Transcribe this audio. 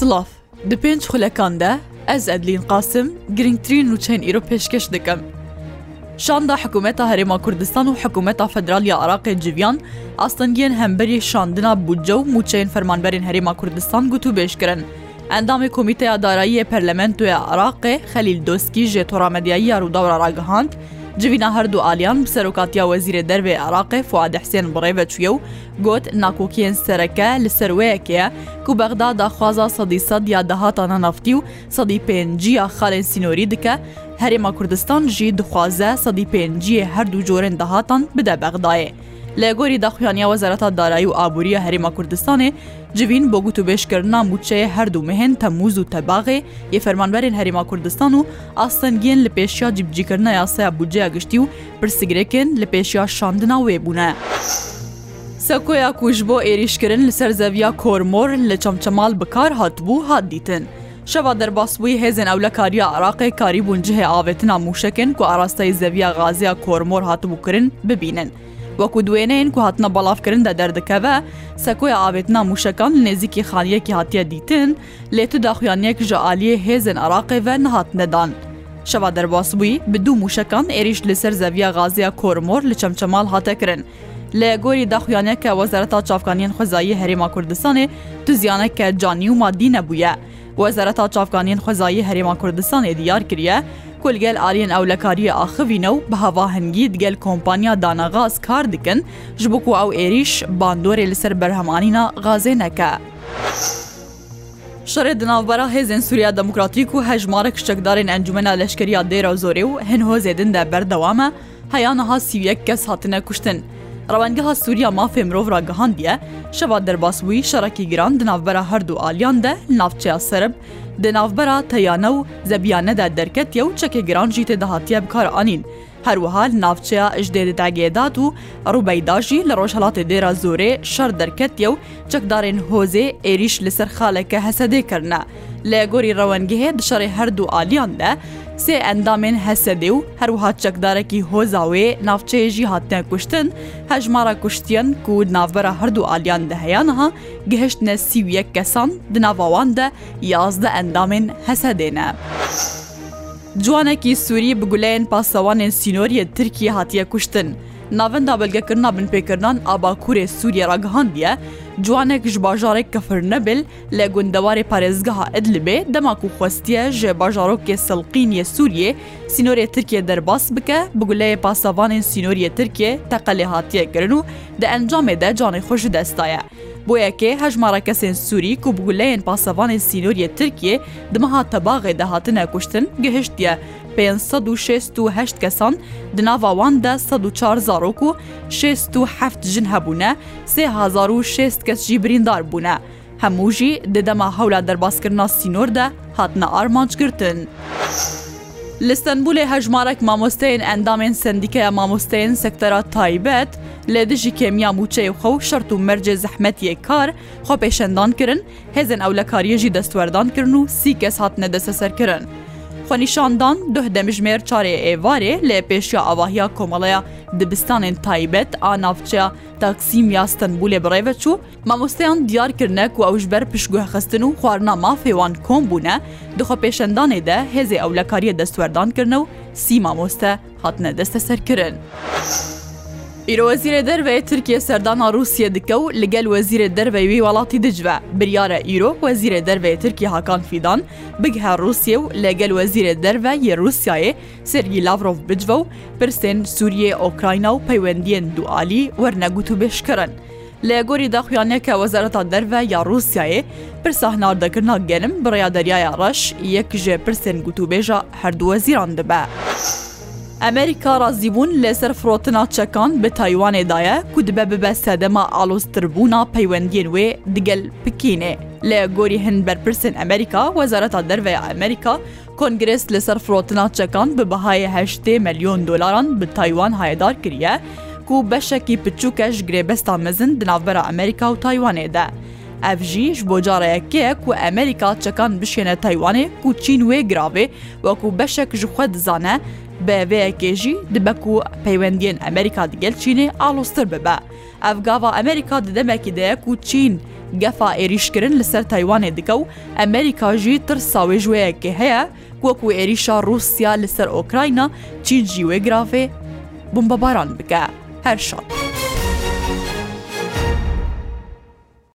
Silav Di pênc xulekan de ez Edlîn qasim girngtirîn nûçeyên îro pêşkeş dikim. Şanda Hikûmeta Herêma Kurdistan û Hikûmeta Federaliya Iraqê civyan, astengiyên hemberî şandina budce û mûçeyên fermanberên Herêma Kurdistan gotû bêşkirin. Endamê Komîteya Darayiyê Perlementoya Iraqê Xelîl Doskî jê toramediyayî ya Rûdawra ragihand, جوینا هەردوو ئالیان سەرۆکاتیا وەزیرە دەربێ عراقی فعاد حسێن بڕێبە چویە و گوت ناکۆکیێن سەرەکە لە سەروەیەکەیە کو بەغدا داخوازا سەدی سەد یا دەهاتانە نفتی و سەدی پێنجیا خاڵێن سینۆری دکە هەرێما کوردستان ژی دخوازە سەدی پێنجیە هەردوو جۆرن داهاتان بدە بەغدایە. لە گۆری داخوانیا وەزارەتا دارایی و ئابوووریە هەرێما کوردستانێ جوین بۆ گوت و بێشکردنا موچەیە هەردوو مهێن تەموز و تەباغێ یە فەرمانبەرین هەریما کوردستان و ئاستەنگیان لە پێشیا جیبجیکردە یاسەیە بودجەیە گشتی و پرسیگرێکن لە پێشیا شاندنا وێبوونە. سەکۆیا کوژ بۆ عێریشکردن لەسەر زەویا کۆرمۆر لە چەمچەمال بکار هاتبوو هات دیتن. Şeva derbasbûyî hêzên ewlekariya Iraqê karî bûn cihê avêtina mûşekin ku arasteî zeviya gaziya kormor hatibû kirin bibînin. Wekû duwêneyên ku hatna balafkirin de derdikeve, sekoya avêtina mûşekan li nêzîkî xaniyekî hatiye dîtin, lê tu daxuyaniyek ji aliyê hêzên Iraqê ve nihatine dan. Şeva derbasbûyî bi du mûşekan êriş li ser zeviya gaziya kormor li çemçemal hate kirin. لە گۆری داخوانەکە وەزارەتا چافکانیان خزایی هەرێما کوردستانی تو زیانەکە جانی و مادی نەبووە. وەزارەتا چاافگانیان خۆزایی هەرێمان کوردستانێ دیار کریە کولگەل ئالیەن ئەولەکاریە ئاخوینە و بە هەواهنگگی دگەل کۆمپانیا دانەغاز کار دکن ji بک و ئەو عێریش باندۆرێ لەسەر بەرهەمانینا غازێنەکە. شەڕێ دناوبەرا هێزن سووریا دموکراتیک و هەژمارە کشتەکدارên ئەنجومە لەشکریا دێرە زۆرێ و هەنهۆزێدن دە بەردەوامە هەیانەها سیویەک کەس هاتنە کوشتن. ڕەوەنگەها سووریا مافێ مرۆڤ راگەهاندیە شەوا دەرباسبووی شەڕەکی گران دناوبەرە هەردوو ئالیان دە ناوچیا سرب دناوبەرە تەیانە و زەبیانەدا دەرکەتیە و چەکە گرانجی تێدەهاتیە بکارانین. هەروەها ناوچەیە ئژدێدەداگێدات و ڕووبەیداژی لە ڕۆژهڵاتی دێرە زۆرێ شەر دەرکەتیە و چەکدارێن هۆزێ ئێریش لەسەر خالەکە هەسەدێکردە. لە گۆری ڕەوەنگیهەیە دشەڕێ هەردوو ئالیان دە سێ ئەندامên هەسەدێ و هەروها چەکدارێکی هۆزاوێ ناوچەیەژی هاتنە کوشتن هەژمارە کوشتیان کو ناوبەرە هەردوو ئالیان دەهەیانها گەهشتە سیویەک کەسان دناواوان دە یازدە ئەندامên هەسەدێنە. جوانێکی سووری بگولەیەن پاسەوانên سینۆریە ترکی هاتیە کوشتن. ناوەندا بەلگەکردنا بنپێکردان ئاباکوورێ سووریە ڕگەهاندە، جوانێک ji bajarek kefir nebil lê gundewarê parêzgeha Edlibê demak û xwestiye ji bajarokê silqînê Sûriye sînorê Tirkiye derbas bike bi guleyê pasavanên sînoriyê Tirkiye teqelê hatiye kirin û di encamê de canê xwe ji destaye. بۆ یەکێ هەژمارە کەسێن سووری و بگولەیەن پاسەوانی سینۆریە ترکیە دمەها تەباغێ داهاتنە کوشتن گەهشتە 568 کەسان دناواواندا 1940 و 67 ژن هەبوونە 3600 کەسجی بریندار بوونە. هەمووژی دەدەما هەولا دەرباسکردنا سینۆردا هاتنە ئارمانجگرتن. Li Stenbulê hejmarek mamosteyên endamên sendîkeya mamosteyên sektera taybet, lê di jî kêmiya mûçeyê xew şert û mercê zehmetiyê kar xwe pêşendan kirin, hêzên ewlekariye jî destwerdan kirin û sî kes hatine desteserkirin. xwenîşandan duh demijmêr çarê êvarê lê pêşiya avahiya komeleya dibistanên taybet a navçeya تاکسیم یا ستنبولê birêve çû, mamosteyan diyar kirine ku ew ji ber piştguhxistin û xwarnama fêwan kom bûne, dixwe pêşendanê de hêzê ewlekariye destwerdan kirine û sî mamoste hatine desteserkirin. ئیرۆ وەزیرە دەروێ ترکیە سەردانا رووسە دکە و لەگەل وەزیرە دەروەوی وڵاتی دجبە بریارە ئیرۆ وەزیرە دەروێ ترکی هاکان فیدان بگها رووسە و لەگەل وەزیرە دەروە یە رووسایە سرگی لاڤۆف بجوە و پرسێن سووریە ئۆکراینا و پەیوەندیان دوعالی وەرنەگووت و بشکرن. لە گۆری داخویانەکە وەزارەتە دەرە یا رووسایە پرسە هەناردەکردنا گەنم بڕیا دەریایە ڕەش یەک ژێ پرسێن گوتوبێژە هەردووە زیران دەبە. ئەمریکا ڕازیبوون لەسەر فرۆتنا چەکان بە تایوانێدایە کو دبە ببە سەدەما ئالۆستربوونا پەیوەندیێن وێ دگەل پکینێ. لە گۆری هەند بەرپرسن ئەمریکا وەزارەتا دەرەوەی ئەمریکا کنگرس لەسەر فرۆتنا چەکان بە بەهایەهشتێ ملیۆن دلاران بە تایوان هایدار کریە و بەشێکی پچووکەش گرێبەستا مەزن دناوبەرە ئەمریکا و تایوانێدا. ئەڤژیش بۆ جارەیەکەیە و ئەمریکا چەکان بشێنە تایوانێ و چین وێ گراوێ وەکو بەشێک ژخوا دزانە بەوەیەکێژی دبەک و پەیوەندیان ئەمریکا دیگەل چینێ ئالۆستر ببە ئەف گاوا ئەمریکا ددەمێکی دەیەک و چین گەفا عێریشکردن لەسەر تایوانێ دکە و ئەمریکاژی تر ساوێژوەیەکی هەیە وەکو عێریشا رووسیا لەسەر ئۆکراینا چین جیوێگرافێ بمبەباران بکە هەر شاد.